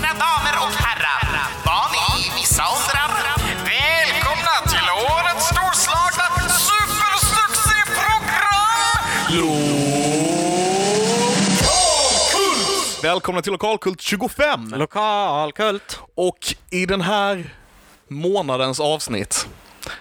Mina damer och herrar, barn i vissa åldrar. Välkomna till årets storslagna supersuccéprogram! Välkomna till Lokalkult 25! Lokalkult. Och i den här månadens avsnitt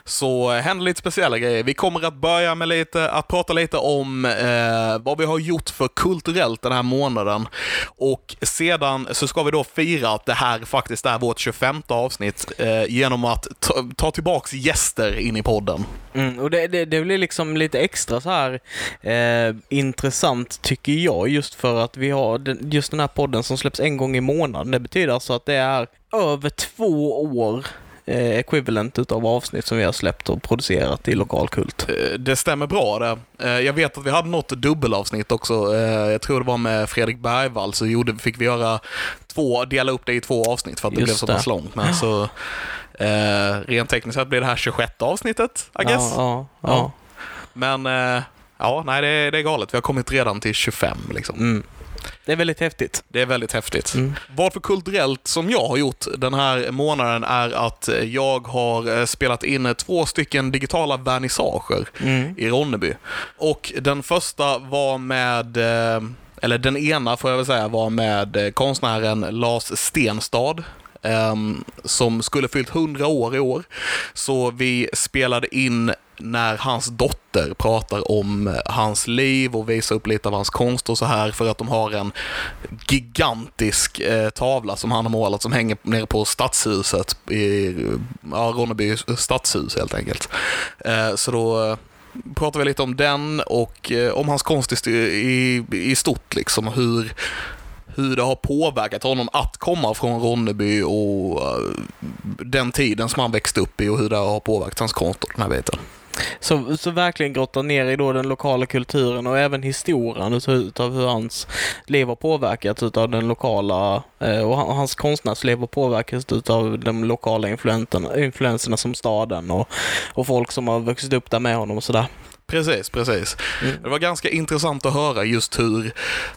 så händer lite speciella grejer. Vi kommer att börja med lite, att prata lite om eh, vad vi har gjort för kulturellt den här månaden. Och sedan så ska vi då fira att det här faktiskt är vårt 25 avsnitt eh, genom att ta, ta tillbaks gäster in i podden. Mm, och det, det, det blir liksom lite extra så här eh, intressant tycker jag just för att vi har den, just den här podden som släpps en gång i månaden. Det betyder alltså att det är över två år eh, equivalent utav avsnitt som vi har släppt och producerat i lokalkult. Eh, Det stämmer bra det. Eh, Jag vet att vi hade något dubbelavsnitt också. Eh, Jag tror det var med Fredrik Bergvall, så gjorde, fick vi göra två, dela upp det i två avsnitt för att det Just blev så pass långt. Men så, eh, rent tekniskt sett blir det här 26 avsnittet, I guess. Ja, ja, Ja. Men eh, ja, nej det är, det är galet. Vi har kommit redan till 25 liksom. Mm. Det är väldigt häftigt. Det är väldigt häftigt. Mm. Vad för kulturellt som jag har gjort den här månaden är att jag har eh, spelat in två stycken digitala vernissager Mm. i Ronneby. Och den första var med, eh, eller den ena får jag väl säga, var med eh, konstnären Lars Stenstad. ehm, som skulle fyllt 100 år i år. Så vi spelade in när hans dotter pratar om eh, hans liv och visar upp lite av hans konst och så här för att de har en gigantisk eh, tavla som han har målat som hänger nere på stadshuset i ja, Ronneby stadshus helt enkelt. Eh, så då eh, pratar vi lite om den och eh, om hans konst i, i, i stort liksom hur hur det har påverkat honom att komma från Ronneby och eh, den tiden som han växte upp i och hur det har påverkat hans konst och den här biten. Så, så verkligen grottar ner i då den lokala kulturen och även historien utav, hur hans liv har påverkats utav den lokala eh, och hans konstnärsliv har påverkats utav de lokala influenserna, influenserna som staden och, och folk som har vuxit upp där med honom och sådär. Precis, precis. Det var ganska intressant att höra just hur,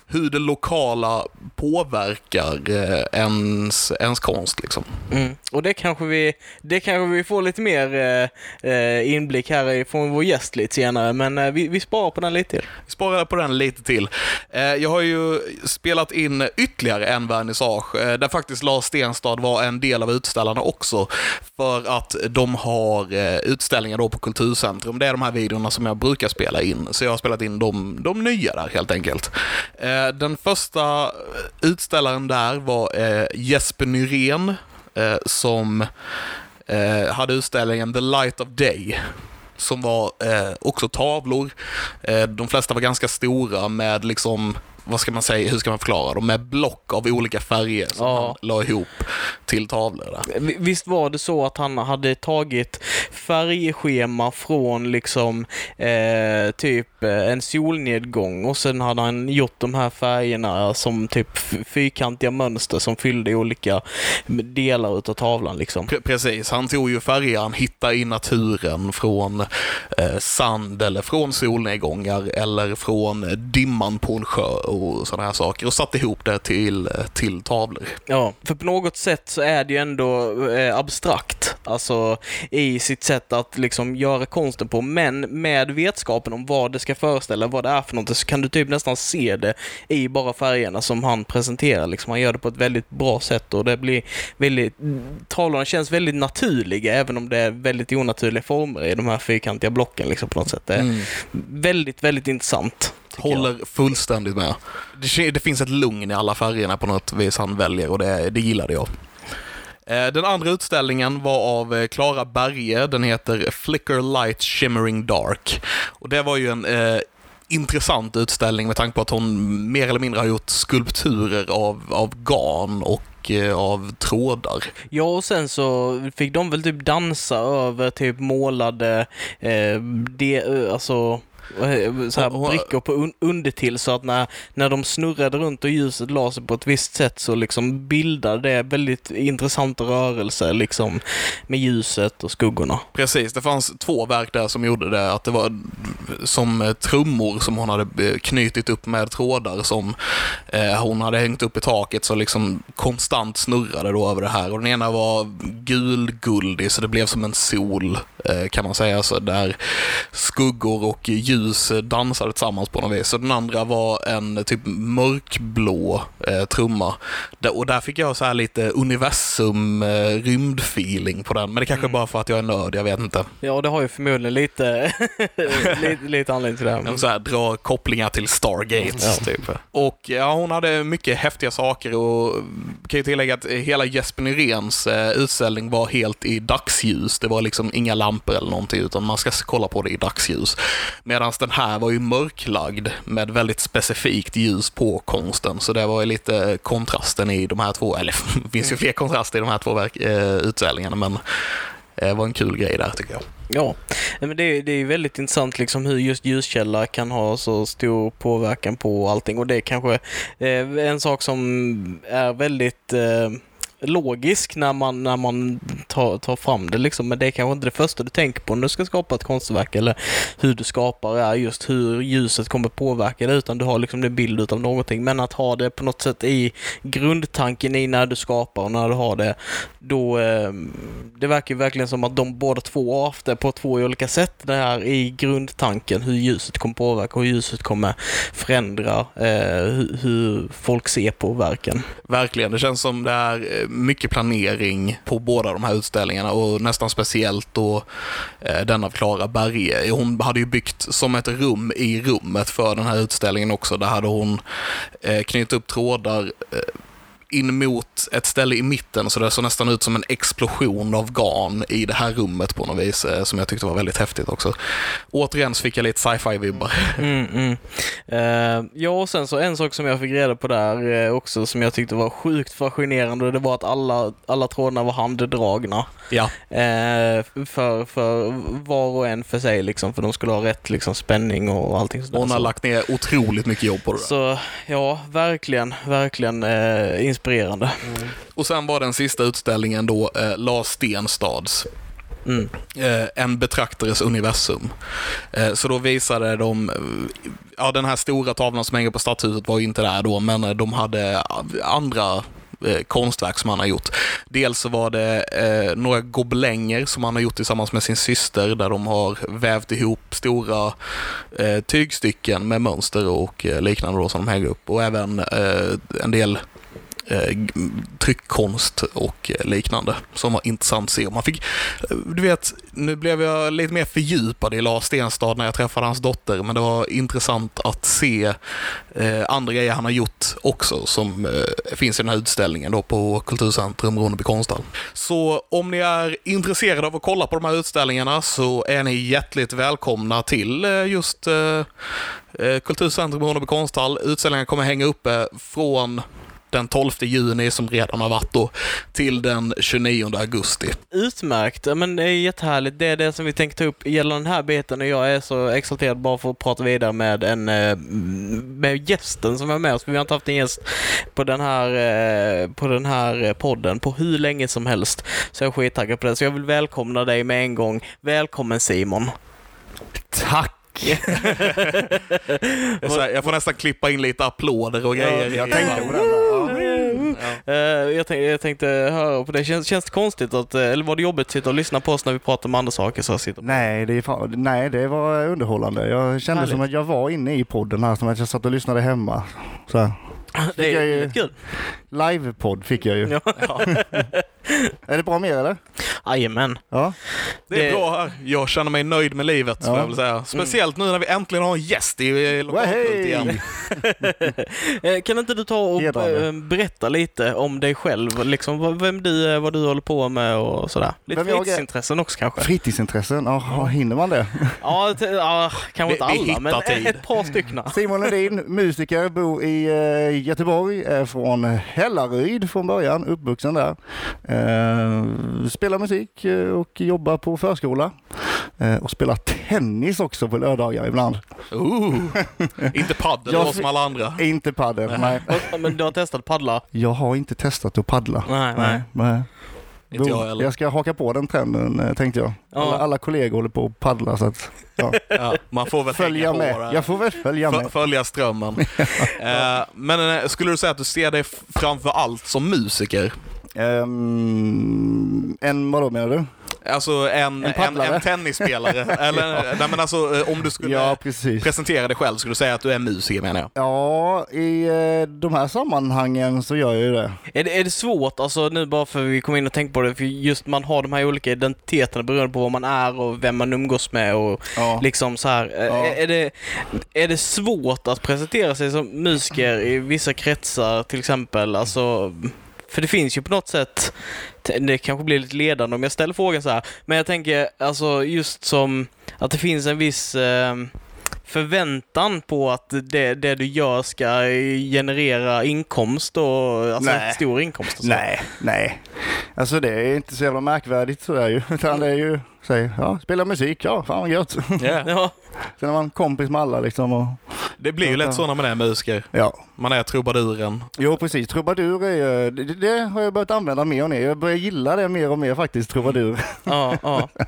hur det lokala påverkar eh, ens, ens konst. Liksom. Mm. Och det kanske vi, det kanske vi får lite mer eh, eh, inblick här från vår gäst lite senare, men eh, vi, vi sparar på den lite till. Vi sparar på den lite till. Eh, Jag har ju spelat in ytterligare en vernissage eh, där faktiskt Lars Stenstad var en del av utställarna också. För att de har utställningar då på Kulturcentrum. Det är de här videorna som jag brukar spela in. Så jag har spelat in de, de nya där helt enkelt. Eh, Den första utställaren där var eh, Jesper Nyrén eh, som eh, hade utställningen The Light of Day som var eh, också tavlor. Eh, de flesta var ganska stora med liksom, vad ska man säga, hur ska man förklara dem? Med block av olika färger som Ja. han la ihop till tavlor. Där. Vi- Visst var det så att han hade tagit färgschema från liksom eh, typ eh, en solnedgång och sen hade han gjort de här färgerna som typ fyrkantiga mönster som fyllde olika delar utav tavlan liksom. Pre- precis, han tog ju färger han hittade i naturen från eh, sand eller från solnedgångar eller från dimman på en sjö och sådana här saker och satte ihop det till, till tavlor. Ja, för på något sätt så är det ju ändå eh, abstrakt, alltså i sitt sätt att liksom göra konsten på, men med vetskapen om vad det ska föreställa, vad det är för något, så kan du typ nästan se det i bara färgerna som han presenterar. Liksom. Han gör det på ett väldigt bra sätt och det blir väldigt, tavlorna känns väldigt naturliga, även om det är väldigt onaturliga former i de här fyrkantiga blocken liksom, på något sätt. Det är väldigt, väldigt intressant. Tycker jag. Håller fullständigt med. Det, det finns ett lugn i alla färgerna på något vis han väljer och det, det gillade jag. Eh, Den andra utställningen var av eh, Klara Berge. Den heter Flicker Light Shimmering Dark. Och det var ju en eh, intressant utställning med tanke på att hon mer eller mindre har gjort skulpturer av, av garn och eh, av trådar. Ja, och sen så fick de väl typ dansa över typ målade, eh, de, eh, alltså eh, så här brickor på un- undertill så att när, när de snurrade runt och ljuset la sig på ett visst sätt så liksom bildade det väldigt intressanta rörelser liksom med ljuset och skuggorna. Precis, det fanns två verk där som gjorde det. Att det var som eh, trummor som hon hade eh, knutit upp med trådar som eh, hon hade hängt upp i taket så liksom konstant snurrade då över det här. Och den ena var gulguldig så det blev som en sol eh, kan man säga. Så där skuggor och ljus eh, dansade tillsammans på något vis. Så den andra var en typ mörkblå eh, trumma. Och där fick jag så här lite universum, eh, rymdfeeling på den. Men det kanske bara för att jag är nörd, jag vet inte. Ja, det har ju förmodligen lite, lite, lite anledning till det. här. Men så här, dra kopplingar till Stargates, Ja. typ. Och ja, hon hade mycket häftiga saker och kan ju tillägga att hela Jesper Nyréns eh, utställning var helt i dagsljus. Det var liksom inga lampor eller någonting, utan man ska kolla på det i dagsljus. Medan den här var ju mörklagd med väldigt specifikt ljus på konsten, så det var ju lite kontrasten i de här två, eller det finns ju fler kontraster i de här två verk, eh, utställningarna, men eh, det var en kul grej där tycker jag. Ja, men det, är- det är väldigt intressant liksom hur just ljuskälla kan ha så stor påverkan på allting. Och det är kanske eh, en sak som är väldigt eh, logisk när man, när man tar, tar fram det liksom, men det är kanske inte det första du tänker på när du ska skapa ett konstverk eller hur du skapar är just hur ljuset kommer påverka det utan du har liksom en bild av någonting men att ha det på något sätt i grundtanken i när du skapar och när du har det då eh, det verkar ju verkligen som att de båda två har haft det på två olika sätt det här i grundtanken hur ljuset kommer påverka och hur ljuset kommer förändra eh, hur, hur folk ser på verken. Verkligen, det känns som det är eh, mycket planering på båda de här utställningarna och nästan speciellt då eh, den av Klara Berge. Hon hade ju byggt som ett rum i rummet för den här utställningen också. Där hade hon eh, knutit upp trådar eh, in mot ett ställe i mitten så det såg nästan ut som en explosion av garn i det här rummet på något vis eh, som jag tyckte var väldigt häftigt också. Återigen så fick jag lite sci-fi-vibbar. Mm, mm. Eh, ja, och sen så en sak som jag fick reda på där eh, också som jag tyckte var sjukt fascinerande det var att alla, alla trådarna var handdragna. Ja, Eh, för, för var och en för sig liksom, för de skulle ha rätt liksom, spänning och allting sådär. hon har lagt ner otroligt mycket jobb på det där. Så ja, verkligen, verkligen eh, inspirerande. Och sen var den sista utställningen då eh, Lars Stenstads Mm. eh, En betraktares universum. Eh, så då visade de, eh, ja den här stora tavlan som hänger på Stadshuset var ju inte där då, men eh, de hade andra eh, konstverk som han har gjort. Dels så var det eh, några gobelänger som han har gjort tillsammans med sin syster där de har vävt ihop stora eh, tygstycken med mönster och eh, liknande då som de hänger upp och även eh, en del eh, Eh, tryckkonst och liknande som var intressant att se. Man fick, eh, du vet, nu blev jag lite mer fördjupad i Lars Stenstad när jag träffade hans dotter, men det var intressant att se eh, andra grejer han har gjort också som finns i den här utställningen då på Kulturcentrum Ronneby konsthall. Så om ni är intresserade av att kolla på de här utställningarna så är ni hjärtligt välkomna till just Kulturcentrum Ronneby konsthall. Utställningen kommer hänga uppe från den 12 juni som redan har varit då, till den 29 augusti. Utmärkt, men det är jättehärligt. Det är det som vi tänkte ta upp gällande den här biten och jag är så exalterad bara för att prata vidare med en eh, med gästen som är med oss. Vi har inte haft en gäst på den här, eh, på den här podden på hur länge som helst. Så jag är skittaggad på det. Så jag vill välkomna dig med en gång. Välkommen Simon! Tack! Jag får nästan klippa in lite applåder och grejer. Jag tänkte på den. Där. Eh, jag, tänkte, jag tänkte höra på det. Känns, känns det konstigt att, eh, eller var det jobbigt att sitta och lyssna på oss när vi pratar om andra saker? Så sitter Nej, det är fan, nej, det var underhållande. Jag kände Härligt. som att jag var inne i podden här, som att jag satt och lyssnade hemma. Så det är ju- kul. Livepodd fick jag ju. Ja, ja. Är det bra med er eller? Jajamän. Ja. Det är Det- bra här. Jag känner mig nöjd med livet, Ja. jag väl säga. Speciellt nu när vi äntligen har en gäst i lokalkult igen. Eh, Kan inte du ta och Hedrande. eh, berätta lite om dig själv? Liksom, vem du är, vad du håller på med och sådär. Lite Vem fritidsintressen också kanske? Fritidsintressen, ja, hinner man det? Ja, ja kanske Vi- inte vi alla, men tid. ett par stycken. Simon Ledin, musiker, bor i eh, Göteborg, är från Hällaryd från början, uppvuxen där. Eh, spelar musik eh, och jobbar på förskola. Eh, och spelar tennis också på lördagar ibland. Ooh. Inte paddel Jag som alla andra. Inte padel, nej. Och- Men du har testat paddla? Jag har inte testat att paddla. Nej, nej. nej. Inte jag heller. Jag ska haka på den trenden tänkte jag. Ja. Alla, alla kollegor håller på att paddla så att ja. Ja, man får väl följa hänga på med. där. Jag får väl följa F- med. följa strömmen. eh, men skulle du säga att du ser dig framför allt som musiker? Ehm, en vadå menar du? Alltså en, En en, en tennisspelare? Eller, nej men alltså eh, om du skulle Ja, presentera dig själv, skulle du säga att du är musiker menar jag? Ja, i eh, de här sammanhangen så gör jag ju det. Är det, är det svårt, alltså nu bara för vi kom in och tänkte på det, för just man har de här olika identiteterna beroende på vad man är och vem man umgås med och Ja. liksom så här. eh, Ja. Är, det, är det svårt att presentera sig som musiker i vissa kretsar till exempel? Alltså, för det finns ju på något sätt, det kanske blir lite ledande om jag ställer frågan så här, men jag tänker alltså just som att det finns en viss eh, förväntan på att det, det du gör ska generera inkomst och alltså Nej. stor inkomst. Och så. Nej, nej. Alltså det är inte så jävla märkvärdigt sådär ju. Utan det är ju, säg, ja, spela musik, ja, fan vad gött. Ja, Sen är man kompis med alla liksom och, Det blir ju lätt så när man är musiker. ja. Man är trubaduren. Jo precis, trubadur är ju, det, det har jag börjat använda mer och mer. Jag börjar gilla det mer och mer faktiskt, trubadur. ja, ja.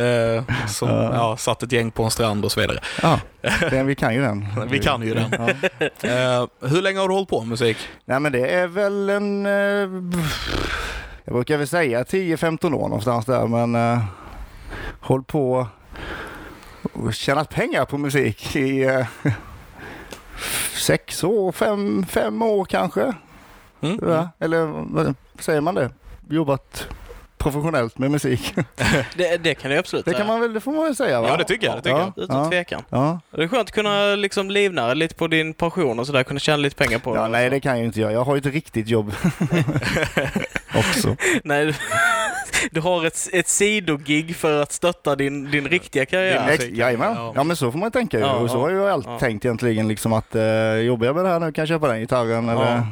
Eh, som Ja. ja, satt ett gäng på en strand och så vidare. Ja, den, vi kan ju den. Vi kan ju den. Ja. Eh, hur länge har du hållit på med musik? Nej men det är väl en, eh, jag brukar väl säga 10-15 år någonstans där men eh, håll på och tjänat pengar på musik i eh, sex år, fem, fem år kanske. Mm. Ja, eller vad säger man det? Jobbat professionellt med musik. Det, det kan det absolut Det kan man väl, det får man väl säga va? Ja, det tycker jag. Det tycker Ja. jag. Utan Ja. tvekan. Ja. Det är skönt att kunna liksom livnära lite på din passion och sådär, kunna tjäna lite pengar på ja, det. nej det kan jag ju inte göra. Jag har ju ett riktigt jobb också. Nej, du, har ett, ett sidogig för att stötta din, din riktiga karriär. Din- Jajamän. Ja. Ja men så får man tänka ju. Ja, och så ja. har jag ju alltid Ja. tänkt egentligen liksom att eh, jobbar jag med det här nu kan jag köpa den gitarren eller...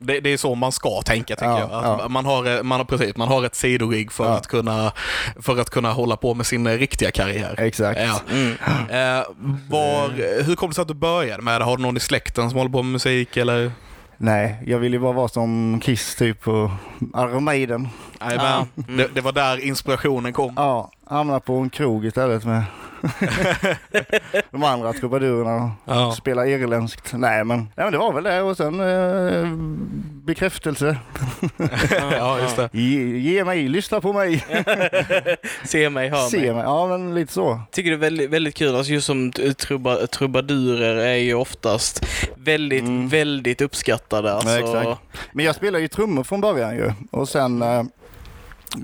Det, det är så man ska tänka tycker Ja, jag. Att ja. man, har, eh, man, har, precis, man har ett sidogig för, Ja. att kunna, för att kunna hålla på med sin eh, riktiga karriär. Exakt. Ja. Mm. Eh, var, hur kom det sig att du började med det? Har du någon i släkten som håller på med musik eller? Nej, jag vill ju bara vara som Kiss typ och Iron Maiden. Ja. Mm. Det, det var där inspirationen kom. Ja, hamna på en krog istället med de andra trubadurerna Ja. spela irländskt. Nej men, nej men det var väl det och sen eh, bekräftelse. ja, just det. Ge, ge mig, lyssna på mig, Se mig, hör se mig. mig. Ja men lite så. tycker det är väldigt, väldigt kul, alltså just som t- truba, trubadurer är ju oftast väldigt, Mm. väldigt uppskattade. Alltså, Ja, exakt. Men jag spelar ju trummor från början ju och sen eh,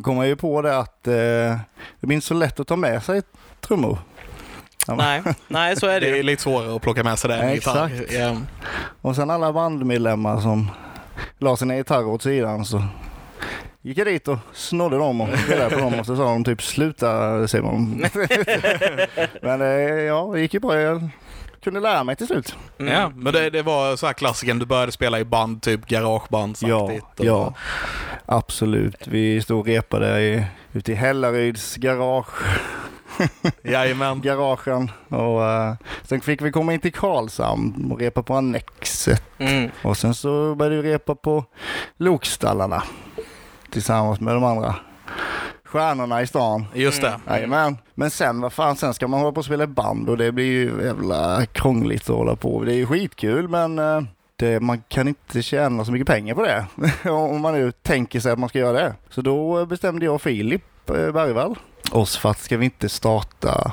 kom jag ju på det att eh, det blir inte så lätt att ta med sig trummor. Nej, nej, så är det Det är lite svårare att plocka med sig det än exakt. Ja. Och sen alla bandmedlemmar som la sina gitarrer åt sidan så gick jag dit och snodde dem och spelade på dem och så sa de typ sluta Simon. Men eh, ja, det gick ju bra. Jag kunde lära mig till slut. Mm. Ja, men det, det var så här klassiken, du började spela i band, typ garageband Ja, och- ja, absolut. Vi stod och repade i, ute i Hällaryds garage, Jajamän. garagen och eh, sen fick vi komma in till Karlshamn och repa på Annexet Mm. och sen så började vi repa på Lokstallarna tillsammans med de andra stjärnorna i stan. Just det. Jajamän. Men sen, vad fan, sen ska man hålla på och spela band och det blir ju jävla krångligt att hålla på. Det är ju skitkul men eh, det, man kan inte tjäna så mycket pengar på det. Om man nu tänker sig att man ska göra det. Så då bestämde jag och Filip Bergvall oss för att ska vi inte starta,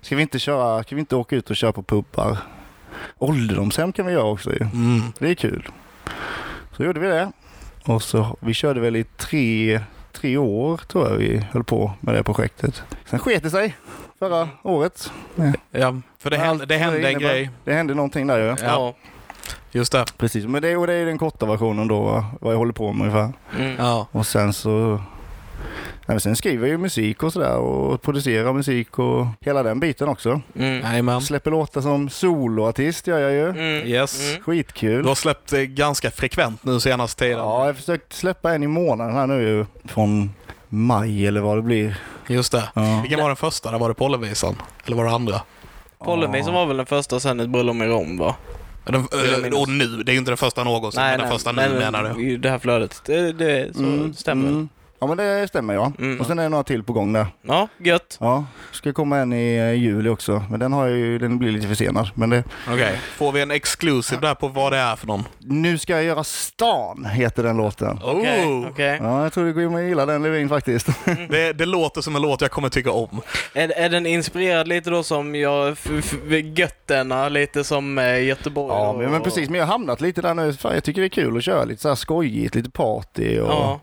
ska vi inte köra, ska vi inte åka ut och köra på pubbar? Ålderdomshem kan vi göra också ju. Mm. Det är kul. Så gjorde vi det. Och så, vi körde väl i tre, tre år tror jag vi höll på med det projektet. Sen sket det sig förra året. Ja, för det hände, det hände en grej. Det hände någonting där ju. Ja. Ja. Just det. Precis, men det, och det är den korta versionen då, va, vad jag håller på med ungefär. Mm. Ja. Och sen så... Nej, men sen skriver jag ju musik och sådär och producerar musik och hela den biten också. Mm. Släpper låtar som soloartist gör jag ju. Mm. Yes. Mm. Skitkul. Du har släppt eh, ganska frekvent nu senaste tiden. Ja, jag har försökt släppa en i månaden här nu ju. Från maj eller vad det blir. Just det. Ja. Vilken var den första? Där var det Pollenvisan? Eller var det andra? Pollenvisan var väl den första sen ett bröllop i Rom va? Den, eh, och nu, det är ju inte den första någonsin, men den första nu menar du? Det här flödet. Det, det så Mm, stämmer. mm. Ja men det stämmer ja. Mm. Och sen är det några till på gång där. Ja, gött. Ja, ska komma en i eh, juli också. Men den har ju, den blir lite försenad. Men det, Okej. Får vi en exclusive där på vad det är för någon? nu ska jag göra stan, heter den låten. Okej, Oh, okej. Ja, jag tror du kommer gilla den Levin faktiskt. det, det låter som en låt jag kommer tycka om. Är, är den inspirerad lite då som jag, Götterna, lite som eh, Göteborg? Ja, och- men, men precis. Men jag har hamnat lite där nu. Fan, jag tycker det är kul att köra lite så här skojigt, lite party och... Ja.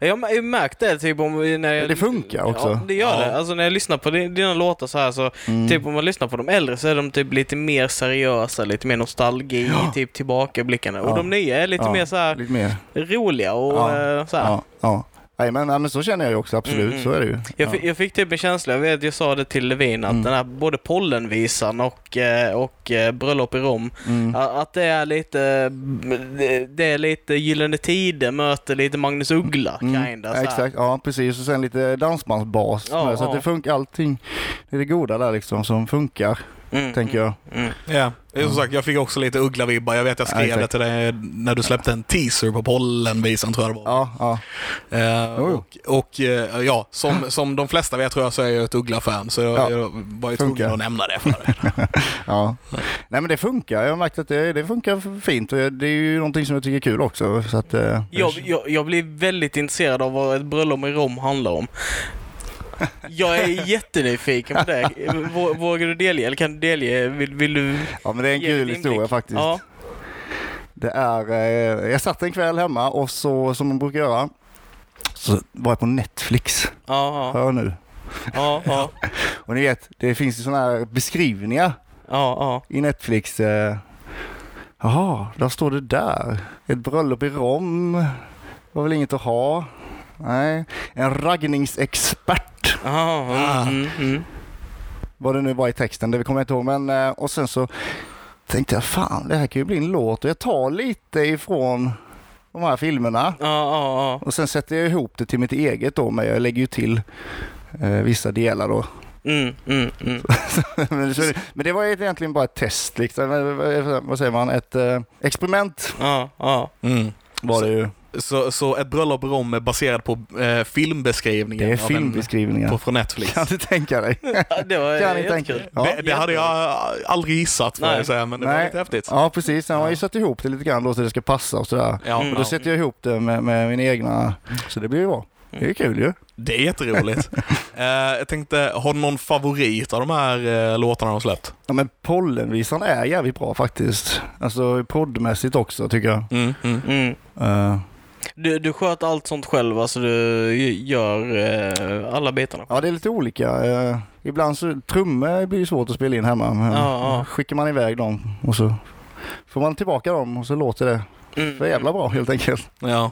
Jag har märkt det typ om när jag... Det funkar också. Ja, det gör Ja. det. Alltså när jag lyssnar på din- dina låtar så här så, Mm. typ om man lyssnar på de äldre så är de typ lite mer seriösa, lite mer nostalgi, Ja. typ tillbakablickande. Och Ja. de nya är lite mer så här Lite mer. roliga och eh, så här. Ja. Nej, men, ja, men så känner jag ju också, absolut. Mm, Så är det ju. Jag, ja. fick, jag fick typ en känsla, jag vet jag sa det till Levin, att Mm. den här både Pollenvisan och, eh, och eh, Bröllop i Rom, Mm. att det är lite, det- det är lite Gyllene Tider möter lite Magnus Uggla, Mm, kinda. ja, exakt, ja precis. Och sen lite dansbandsbas. Ja, så att ja. det funkar allting. Det är det goda där liksom som funkar, Mm, tänker jag. Mm. Ja, det är som sagt, jag fick också lite Uggla-vibbar. Jag vet jag Ja, skrev det till dig när du släppte en teaser på Pollenvisan tror jag det var. Ja, ja. Eh, och och eh, ja, som, som de flesta vet tror jag så är jag ett Uggla-fan. Så jag, Ja. jag var ju tvungen att nämna det för dig. ja. Nej men det funkar. Jag har märkt att det, det funkar fint och det är ju någonting som jag tycker är kul också. Så att, eh, Jag, jag, jag blir väldigt intresserad av vad ett bröllop i Rom handlar om. Jag är jättenyfiken på det. Vå- Vågar du delge? Eller kan du delge? Vill, vill du? Ja men det är en kul historia faktiskt. Ja. Det är, eh, jag satt en kväll hemma och så som man brukar göra så var jag på Netflix. Ja, Hör nu. ja, ja, Och ni vet, det finns ju sådana här beskrivningar ja, ja. i Netflix. eh, Jaha, där står det där. Ett bröllop i Rom var väl inget att ha. Nej, en raggningsexpert ja, Ah. mm, mm. vad det nu var i texten, det kommer jag inte ihåg. Men, eh, och sen så tänkte jag, fan det här kan ju bli en låt och jag tar lite ifrån de här filmerna Ja, ja, ja. och sen sätter jag ihop det till mitt eget då, men jag lägger ju till eh, vissa delar då. Mm, mm, mm. men, så, men det var egentligen bara ett test, liksom. Eh, vad säger man, ett eh, experiment Ja, ja. Mm. var det ju. Så, så ett bröllop i Rom är baserat på eh, filmbeskrivningen Det är en, filmbeskrivningar. på, från Netflix. Kan du tänka dig? Ja, Det var Kan ni tänka? Ja. det, det hade jag aldrig gissat Nej. jag säga, men det var Nej. lite häftigt. Ja, precis. Han har ju satt ihop det lite grann då så det ska passa och sådär. Ja, Mm. Och då sätter jag ihop det med, med mina egna, så det blir ju bra. Det är kul ju. Det är jätteroligt. eh, jag tänkte, har du någon favorit av de här eh, låtarna de släppt? Ja men Pollenvisan är jävligt bra faktiskt. Alltså poddmässigt också tycker jag. Mm, mm. Mm. Eh, Du, du sköter allt sånt själv, alltså du gör eh, alla bitarna ja det är lite olika. Eh, ibland så, trummor blir ju svårt att spela in hemma. Men Ja, ja. skickar man iväg dem och så får man tillbaka dem och så låter det Mm. för jävla bra helt enkelt. Ja.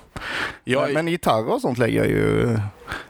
Jag, Men, men gitarr och sånt lägger jag ju,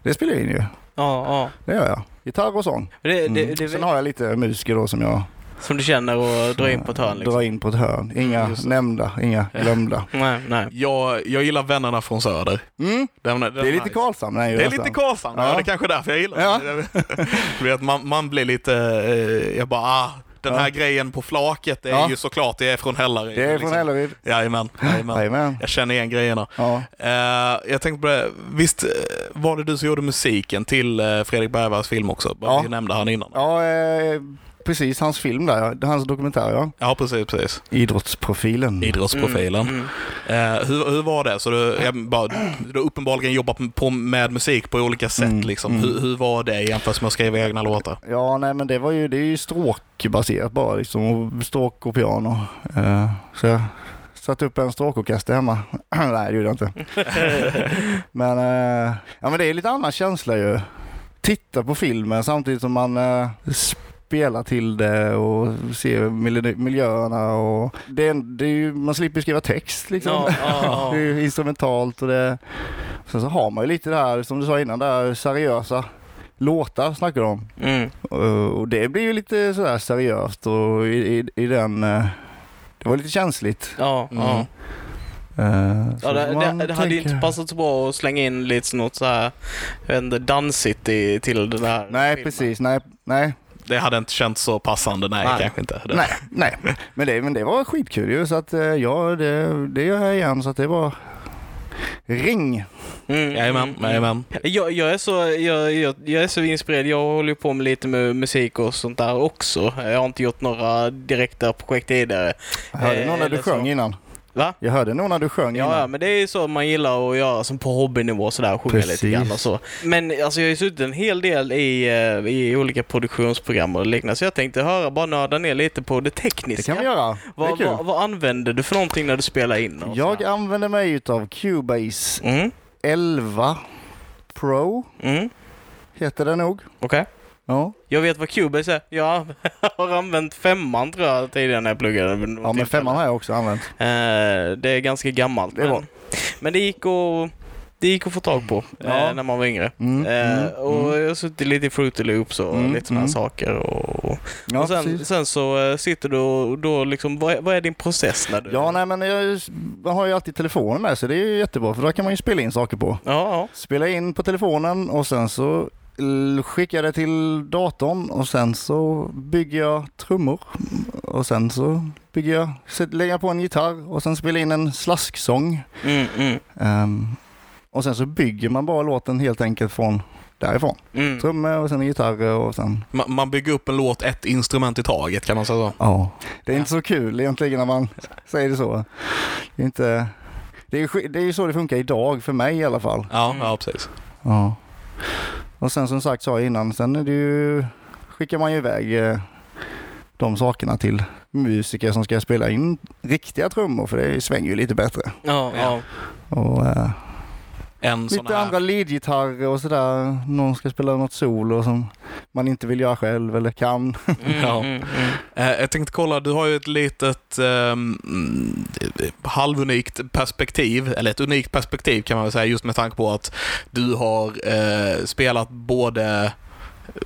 det spelar jag in ju. Ja, ja. Det gör jag. Gitarr och sång. Det, det, Mm. det, Sen har jag lite musiker då som jag som du känner och drar in på ett hörn liksom. drar in på ett hörn. Inga nämnda, inga glömda. Nej, nej. jag, jag gillar Vännerna från Söder. Mm. Den, den Det är lite. Karlshamn är Det är lite Karlshamn, ja. Ja. det är kanske därför jag gillar Ja. det. Du vet, man, man blir lite, eh, jag bara, ah, den här Ja. grejen på flaket, det är Ja. ju såklart, det är från Hällaryd. Det är liksom. från Hällaryd. Jajamän, jajamän. Jajamän. Jag känner igen grejerna. Ja. Eh, jag tänkte på det, visst eh, var det du som gjorde musiken till Fredrik Bergvalls film också? Bara Ja. Vi nämnde han innan. Ja, eh, precis. Hans film där, hans dokumentär ja. Ja, precis, precis. Idrottsprofilen. Idrottsprofilen. Mm, Eh, hur, hur var det? Så du, jag bara, du har uppenbarligen jobbat på, med musik på olika sätt. Mm, Liksom. mm. Hur, hur var det jämfört med att skriva egna låtar? Ja, nej men det var ju, det är ju stråkbaserat bara liksom. Och stråk och piano. Eh, så jag satte upp en stråkorkester hemma. nej, det gjorde jag inte. men, eh, ja, men det är lite annan känsla ju. Titta på filmen samtidigt som man eh, spelar till det och mil- miljöerna och det är, det är ju, man slipper skriva text liksom. Ja, ja, ja. Det är instrumentalt och det... Sen så har man ju lite det här, som du sa innan, där seriösa låtar snackar du om. Mm. Och och det blir ju lite sådär seriöst och i, i, i den... eh, Det var lite känsligt. Ja, ja. Mm. Eh, så Ja, det, man det, det hade ju tänka- inte passat så bra att slänga in lite något så här, jag vet inte, dansigt i, till den här Nej, filmen. precis. Nej, nej, Det hade inte känts så passande, nej, Nej. kanske inte. Det. nej, nej. Men det, men det var skitkul ju, så att eh, ja, det, det gör jag igen. Så att det var ring. Mm, Jajamän, mm, jajamän. Jag, jag, är så, jag, jag, jag är så inspirerad. Jag håller på med lite med musik och sånt där också. Jag har inte gjort några direkta projekt tidigare. Jag hörde Eh, nog när du så. sjöng innan. Va? Jag hörde nog när du sjöng Ja, ja, innan. men det är ju så man gillar att göra som på hobbynivå sådär, sjunga Precis. lite grann och så. Men alltså jag har ju suttit en hel del i, eh, i olika produktionsprogram och liknande, så jag tänkte höra, bara nörda ner lite på det Det tekniska. kan vi göra. Det Vad, vad, vad använder du för någonting när du spelar in? Jag sådär? använder mig utav Cubase Mm, 11 Pro, mm, heter det nog. okej. Ja, Jag vet vad Cubase är. Jag har använt femman tror jag tidigare när jag pluggade. ja men femman har jag också använt. Eh, det är ganska gammalt. Det men, men det gick att, det gick att få tag på eh, Ja. när man var yngre. Mm, Eh, mm, och mm. jag har suttit lite i Fruity Loops och Mm, lite sådana mm. saker. Och, Ja, och sen, sen så eh, sitter du och då liksom, vad är, vad är din process när du... Ja, nej men jag, man har ju alltid telefonen med så det är ju jättebra för då kan man ju spela in saker på. ja, ja. Spela in på telefonen och sen så skickar det till datorn och sen så bygger jag trummor och sen så bygger jag, lägger på en gitarr och sen spelar in en slasksång. Mm, mm, Ehm, och sen så bygger man bara låten helt enkelt från därifrån. mm. Trummor och sen gitarrer och sen, Ma- Man bygger upp en låt ett instrument i taget kan man säga så. ja. Det är inte så kul egentligen när man säger det så. Det är inte, det är det är ju så det funkar idag för mig i alla fall. Ja, Mm. ja precis. Ja. Och sen som sagt sa jag innan, sen är det ju, skickar man ju iväg eh, de sakerna till musiker som ska spela in riktiga trummor för det svänger ju lite bättre. Ja, ja. Och eh, En sån lite här... andra leadgitarrer och sådär. Någon ska spela något solo som man inte vill göra själv eller kan. Mm, Ja. mm, mm. Eh, jag tänkte kolla, du har ju ett litet mm, halvunikt perspektiv, eller ett unikt perspektiv kan man väl säga, just med tanke på att du har eh, spelat både,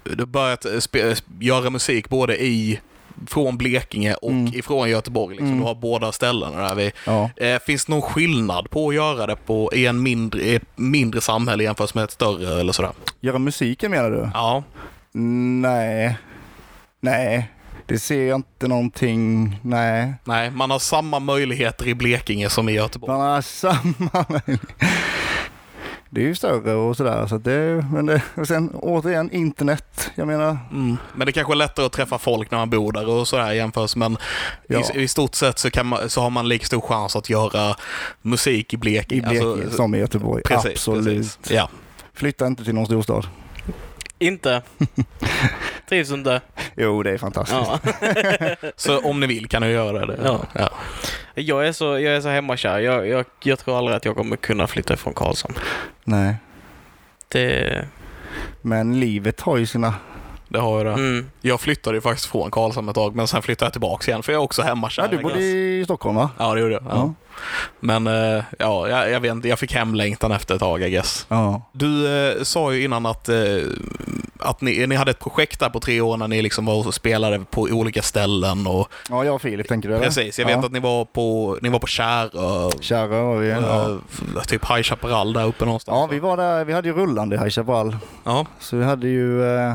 du har börjat spe, göra musik både i från Blekinge och Mm. ifrån Göteborg. Liksom. Mm. Du har båda ställena där vi... Ja. Eh, finns det någon skillnad på att göra det på, i en mindre, mindre samhälle jämfört med ett större eller sådär? Göra musiken menar du? Ja. Nej. Nej. Det ser jag inte någonting. Nej. Nej, man har samma möjligheter i Blekinge som i Göteborg. Man har samma Det är ju större och sådär. Så det, men det, och sen återigen internet. Jag menar, Mm. Men det kanske är lättare att träffa folk när man bor där och sådär jämfört. Men Ja. i, i stort sett så, kan man, så har man lika stor chans att göra musik i Blekinge. i Blekinge Alltså, som i Göteborg. precis, Absolut. Precis. Ja. Flytta inte till någon storstad. Inte. Trivs inte? Jo, det är fantastiskt. Ja. Så om ni vill kan ni göra det. Ja. Ja. Jag är så, jag är så hemmakär. Jag, jag, jag tror aldrig att jag kommer kunna flytta ifrån Karlshamn. Nej. Det... Men livet har ju sina... Det har jag det. Mm. Jag flyttade ju faktiskt från Karlshamn ett tag, men sen flyttade jag tillbaka igen för jag är också hemmakär. Ja, du bodde i Stockholm va? Ja, det gjorde jag. Ja. Ja. Men eh, ja, jag, jag vet inte, jag fick hemlängtan efter ett tag, I guess. Ja. Du eh, sa ju innan att, eh, att ni, ni hade ett projekt där på tre år när ni liksom var och spelade på olika ställen. Och, Ja, jag och Filip tänker du eller? precis, jag vet ja. att ni var på, ni var på Kärö, Kära var vi. Ja. eh, typ High Chaparral där uppe någonstans. ja, vi var där. Vi hade ju rullande High Chaparral. Ja, Så vi hade ju eh,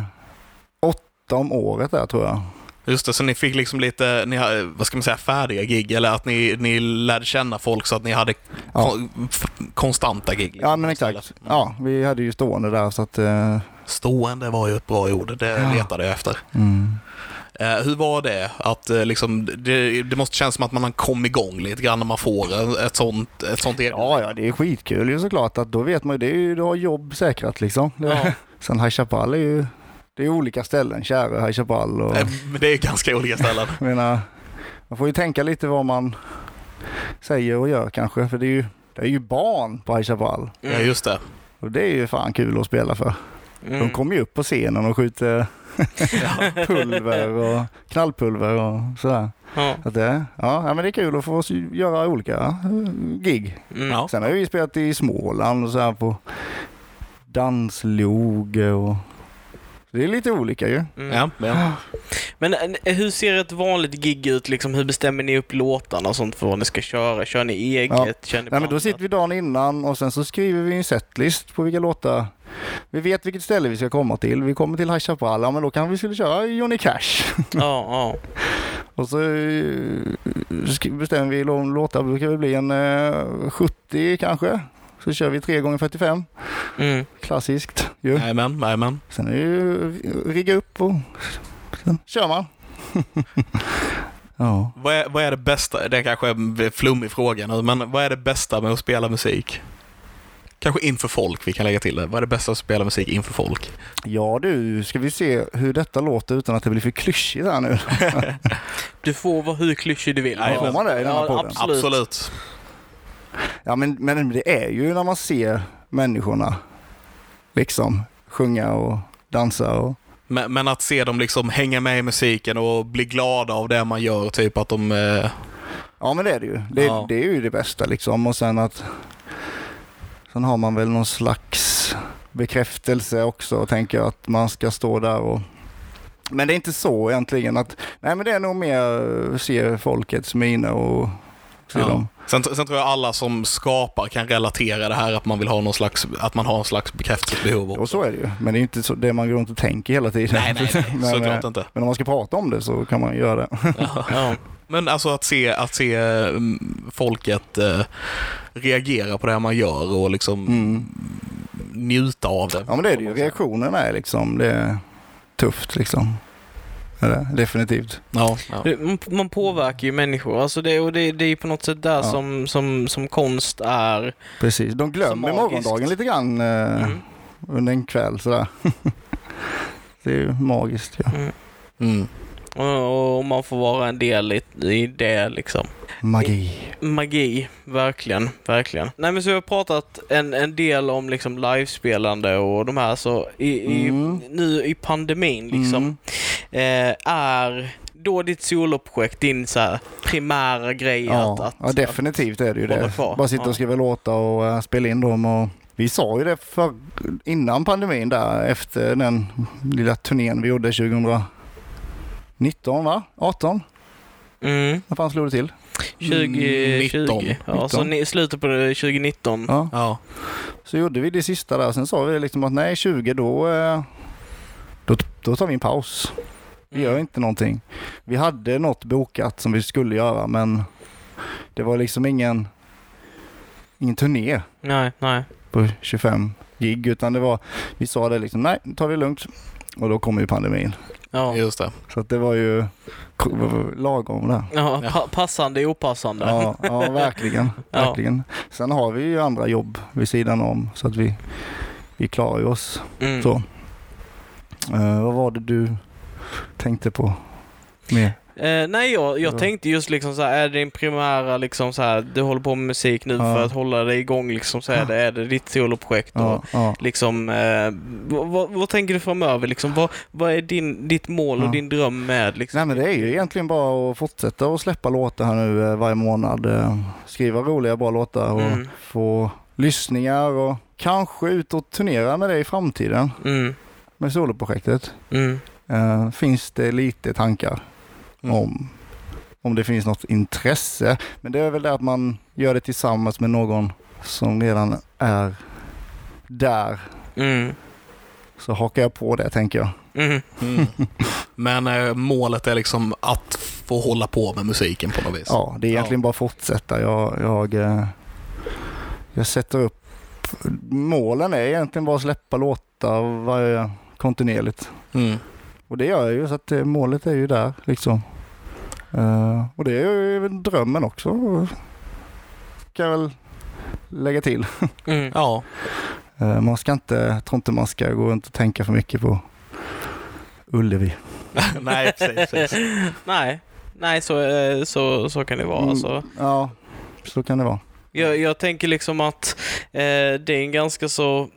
åtta om året där tror jag. just det. Så ni fick liksom lite, ni, vad ska man säga, färdiga gig, eller att ni, ni lärde känna folk så att ni hade Ja. konstanta gig. liksom, Ja, men exakt. Ja, vi hade ju stående där så att... Eh, Stående var ju ett bra ord, det Ja. letade jag efter. mm. Eh, hur var det? Att, eh, liksom, det, det måste kännas som att man kom igång lite grann när man får ett sånt, ett sånt. Ja, ja, det är skitkul ju såklart. Att då vet man ju, det är ju, du har jobb säkrat liksom. Ja. Sen High Chaparral är ju, det är olika ställen. Kära High Chaparral och... Men det är ganska olika ställen. Menar, man får ju tänka lite vad man säger och gör kanske. För det är ju, det är ju barn på High Chaparral. Ja, just det. Och det är ju fan kul att spela för. De Mm. kommer ju upp på scenen och skjuter pulver och knallpulver och sådär. Ja. Att det, ja, men det är kul att få göra olika eh, gig. Mm. Sen har vi spelat i Småland och så här på dansloge och det är lite olika ju. Mm. Ja, ja. Men eh, hur ser ett vanligt gig ut? Liksom, hur bestämmer ni upp låtarna och sånt för vad ni ska köra? Kör ni eget? Kör ni Nej, men då sitter vi dagen innan och sen så skriver vi en setlist på vilka låtar. Vi vet vilket ställe vi ska komma till. Vi kommer till High Chaparral, ja men då kanske vi skulle köra Johnny Cash. Ja, ja. Och så eh, bestämmer vi lå- låtar, det brukar väl bli en eh, 70 kanske. Så kör vi 3 gånger 45 Mm. klassiskt ju. Jajamän, jajamän. Sen är det ju rigga upp och sen kör man. ja. Vad är, vad är det bästa, det är kanske är en flummig fråga nu, men vad är det bästa med att spela musik? Kanske inför folk vi kan lägga till det. Vad är det bästa att spela musik inför folk? ja du, ska vi se hur detta låter utan att det blir för klyschigt här nu. Du får vara hur klyschig du vill. Nej, får man det i den här ja, podden? absolut. Absolut. Ja men, men det är ju när man ser människorna liksom sjunga och dansa och Men, men att se dem liksom hänga med i musiken och bli glada av det man gör, typ att de... Eh, Ja men det är det ju. Det, Ja. det är ju det bästa liksom och sen att Sen har man väl någon slags bekräftelse också tänker jag att man ska stå där och Men det är inte så egentligen att Nej men det är nog mer se folkets miner och se Ja. dem. Sen, sen tror jag alla som skapar kan relatera det här att man vill ha någon slags, att man har en slags bekräftelsebehov. Och så är det ju. Men det är inte så det man går runt och tänker hela tiden. Nej, nej, nej. men, Såklart eh, inte. men om man ska prata om det så kan man göra det. Ja. Men alltså att se, att se mm, folket eh, reagera på det man gör och liksom Mm. njuta av det. Ja men det är det ju. Reaktionerna är liksom, det är tufft liksom. Det? Definitivt. Ja, ja. Man, påverkar ju människor. Alltså det, och det, det är ju på något sätt där Ja. som, som, som konst är. Precis. De glömmer morgondagen lite grann eh, Mm. under en kväll sådär. det är ju magiskt ja. Mm. Och, och man får vara en del i, i det liksom. Magi. Magi, verkligen, verkligen. Nej men så vi har pratat en, en del om liksom livespelande och de här så i, i, Mm. nu i pandemin liksom eh, är då ditt soloprojekt din så här primära grej att, Ja, att, ja definitivt är det ju det. kvar. Bara sitta Ja. och skriva låtar och eh, spela in dem och vi sa ju det för, innan pandemin där efter den lilla turnén vi gjorde 2019 va? 18? Mm, När fan slog det till? 2020. 19. Ja, så 19. ni, slutet på det 2019. Ja. Ja. Så gjorde vi det sista där. Sen sa vi liksom att nej 20 då, eh, då, då tar vi en paus. Vi gör inte någonting. Vi hade något bokat som vi skulle göra men det var liksom ingen, ingen turné Nej, nej. på 25 gig utan det var, vi sa det liksom nej, tar vi lugnt. Och då kom ju pandemin. Ja, Just det. Så att det var ju lagom där. ja, Ja. pa- passande opassande. Ja, ja verkligen. Ja. verkligen. Sen har vi ju andra jobb vid sidan om så att vi, vi klarar ju oss. Mm. Så. Eh, vad var det du tänkte på mer? Eh, nej, jag, jag Ja. tänkte just liksom så här, är det din primära liksom så här, du håller på med musik nu Ja. för att hålla dig igång liksom så är det, är det ditt soloprojekt Ja, och ja. liksom, eh, vad, vad, tänker du framöver liksom? Vad, vad är din, ditt mål och din dröm med liksom? Nej men det är ju egentligen bara att fortsätta att släppa låtar här nu eh, varje månad. eh, Skriva roliga bra låtar och Mm. få lyssningar och kanske ut och turnera med det i framtiden Mm, med soloprojektet. mm, Eh, finns det lite tankar Mm. om, om det finns något intresse. Men det är väl det att man gör det tillsammans med någon som redan är där. mm, Så hakar jag på det tänker jag. mm. Mm. Men eh, målet är liksom att få hålla på med musiken på något vis. Ja, det är egentligen Ja. bara att fortsätta. Jag, jag, eh, jag sätter upp målen är egentligen bara att släppa låtar varje kontinuerligt. Mm. Och det gör jag ju så att eh, målet är ju där liksom. Eh, och det är ju drömmen också. Kan jag väl lägga till. Mm. Ja. Eh, man ska inte, jag tror inte man ska gå runt och tänka för mycket på Ullevi. Nej, precis. precis. Nej, nej så, så, så kan det vara. Mm. Alltså. Ja, så kan det vara. Jag, jag tänker liksom att eh, det är en ganska så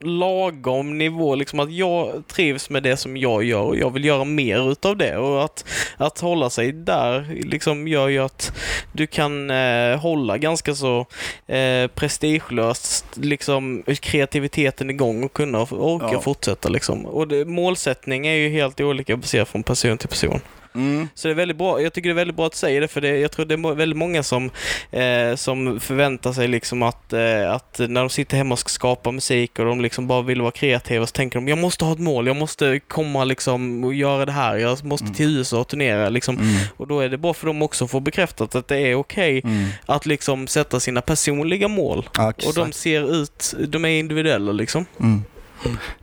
lagom nivå, liksom att jag trivs med det som jag gör och jag vill göra mer utav det och att, att hålla sig där liksom gör ju att du kan eh, hålla ganska så eh, prestigelöst liksom kreativiteten igång och kunna orka Ja. fortsätta liksom. Och det, målsättning är ju helt olika baserat från person till person. Mm. Så det är väldigt bra. Jag tycker det är väldigt bra att säga det, för det, jag tror det är väldigt många som, eh, som förväntar sig liksom att, eh, att när de sitter hemma och ska skapa musik och de liksom bara vill vara kreativa så tänker de jag måste ha ett mål, jag måste komma liksom och göra det här, jag måste till USA och turnera liksom. Mm. Och då är det bra för dem också att få bekräftat att det är okej Mm. att liksom sätta sina personliga mål. Ja, Och de ser ut, de är individuella liksom. Mm.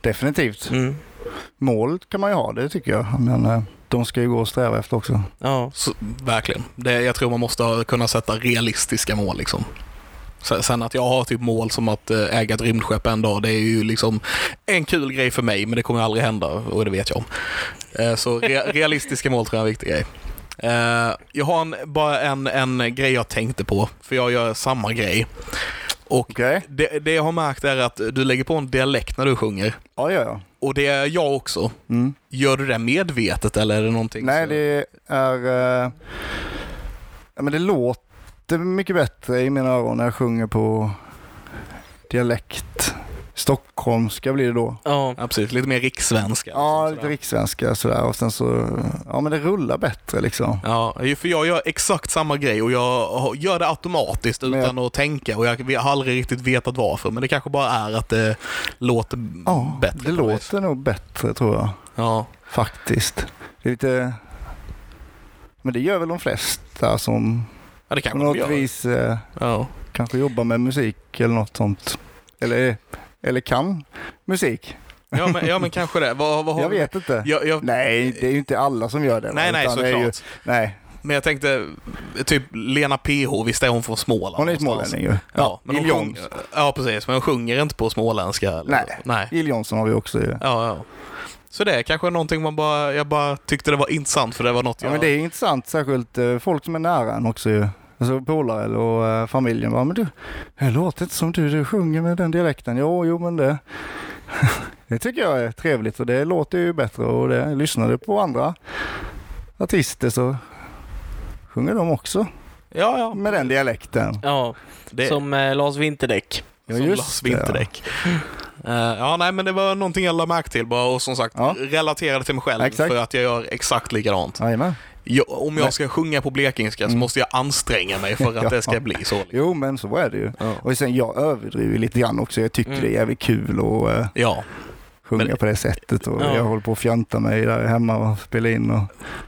Definitivt. Mål kan man ju ha, det tycker jag. Men eh, de ska ju gå och sträva efter också. Ja. Så, verkligen. Det, jag tror man måste kunna sätta realistiska mål liksom. Sen att jag har typ mål som att eh, äga ett rymdskepp en dag, det är ju liksom en kul grej för mig, men det kommer aldrig hända och det vet jag om. Eh, Så re, realistiska mål tror jag är en viktig grej. Jag har en, bara en, en grej jag tänkte på, för jag gör samma grej. Och Okej? det, det jag har märkt är att du lägger på en dialekt när du sjunger. Ja, ja, ja. Och det är jag också. Mm. Gör du det medvetet eller är det någonting? Nej, som- det är... ja, men det låter mycket bättre i mina öron när jag sjunger på dialekt. Stockholmska blir det då. Ja. Precis. Lite mer rikssvenska. Ja, Sådär. lite rikssvenska sådär och sen så... Ja, men det rullar bättre liksom. Ja, för jag gör exakt samma grej och jag gör det automatiskt Men utan att tänka och jag har aldrig riktigt vetat varför. Men det kanske bara är att det låter Ja, bättre. det på något vis. låter nog bättre tror jag. Ja, Faktiskt. Det är lite... Men det gör väl de flesta som ja det på kanske något de gör. vis eh, Ja. kanske jobbar med musik eller något sånt. Eller, eller kan musik. Ja, men, ja, men kanske det. Vad, vad Jag vi- vet inte. Jag, jag, Nej, det är ju inte alla som gör det. nej, nej, såklart. Ju, nej, Men jag tänkte, typ Lena PH, visst är hon från Småland? hon är smålänning ju. Ja, men hon Jill sjung, Jones. ja, precis. Men hon sjunger inte på småländska? eller- Nej. Nej. Jill Johnson har vi också ju. Ja, ja. Så det är kanske någonting man bara, jag bara tyckte det var intressant för det var något Ja, jag... men det är intressant, särskilt eh, folk som är nära en också ju. Alltså polare och eh, familjen bara, men du, det låter inte som du, du sjunger med den dialekten. Jo, jo men det, det tycker jag är trevligt och det låter ju bättre och det, lyssnar du på andra artister så sjunger de också ja, ja. med den dialekten. ja. Det, Som eh, Lars Vinterdäck. Ja, som just Lars det, ja. Vinterdäck. Eh, ja, nej, men det var någonting jag lade märke till bara och som sagt Ja. relaterade till mig själv Exakt. för att jag gör exakt likadant. Jajamän. Jag, om jag ska sjunga på blekingska så Mm. måste jag anstränga mig för att det ska Ja. bli så. Jo, men så är det ju. Ja. Och sen jag överdriver lite grann också. Jag tycker Mm. det är jävligt kul att eh, ja, sjunga Men- på det sättet och Ja. jag håller på att fjanta mig där hemma och spela in och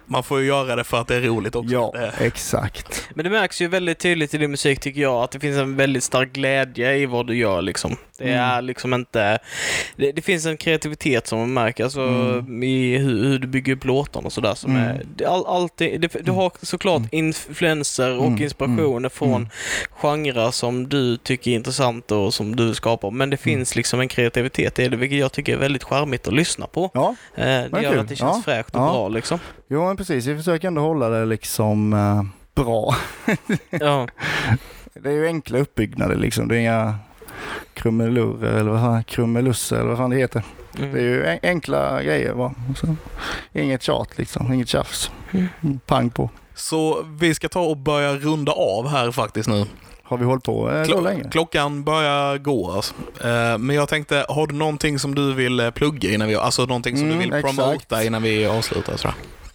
man får ju göra det för att det är roligt också. Ja, Det, exakt. Men det märks ju väldigt tydligt i din musik tycker jag, att det finns en väldigt stark glädje i vad du gör liksom. Det Mm. är liksom inte... Det, det finns en kreativitet som man märker, alltså Mm. i hur, hur du bygger upp låtarna och sådär som Mm. är... All, alltid, det, du har såklart influenser och Mm. inspirationer från Mm. genrer som du tycker är intressanta och som du skapar, men det Mm. finns liksom en kreativitet i det, vilket jag tycker är väldigt charmigt att lyssna på. Ja, Eh, det gör kul. att det känns Ja. fräscht och Ja. bra liksom. jo men precis. Vi försöker ändå hålla det liksom eh, bra. Ja. Det är ju enkla uppbyggnader liksom. Det är inga krumelurer eller vad fan, krumelusser eller vad fan det heter. Mm. Det är ju en- enkla grejer bara. Så, inget tjat liksom, inget tjafs. Mm, Pang på. Så vi ska ta och börja runda av här faktiskt nu. Har vi hållit på eh, Klo- länge? klockan börjar gå alltså. Eh, Men jag tänkte, har du någonting som du vill eh, plugga innan vi, alltså någonting som Mm, du vill exakt. promota innan vi avslutar? Sådär.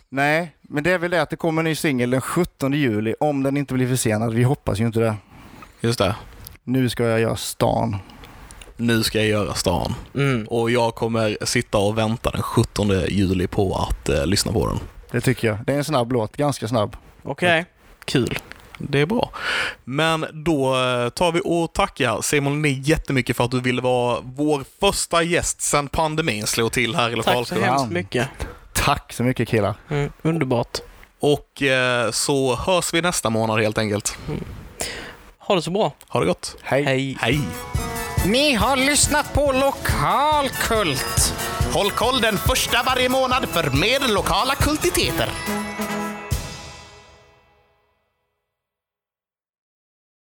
Nej, men det är väl det att det kommer en ny singel den 17 juli om den inte blir försenad. Vi hoppas ju inte det. Just det. Nu ska jag göra stan. Nu ska jag göra stan. Mm. Och jag kommer sitta och vänta den 17 juli på att eh, lyssna på den. Det tycker jag. Det är en snabb låt, ganska snabb. Okej, kul. Det är bra. Men då eh, tar vi och tackar Simon Lundin jättemycket för att du ville vara vår första gäst sedan pandemin slog till här i Tack så lokalskolan. hemskt mycket. Tack så mycket killar. Mm, underbart. Och eh, så hörs vi nästa månad helt enkelt. Ha det så bra. Ha det gott. Hej. Hej. Hej! Ni har lyssnat på Lokalkult. Håll koll den första varje månad för mer lokala kultiteter.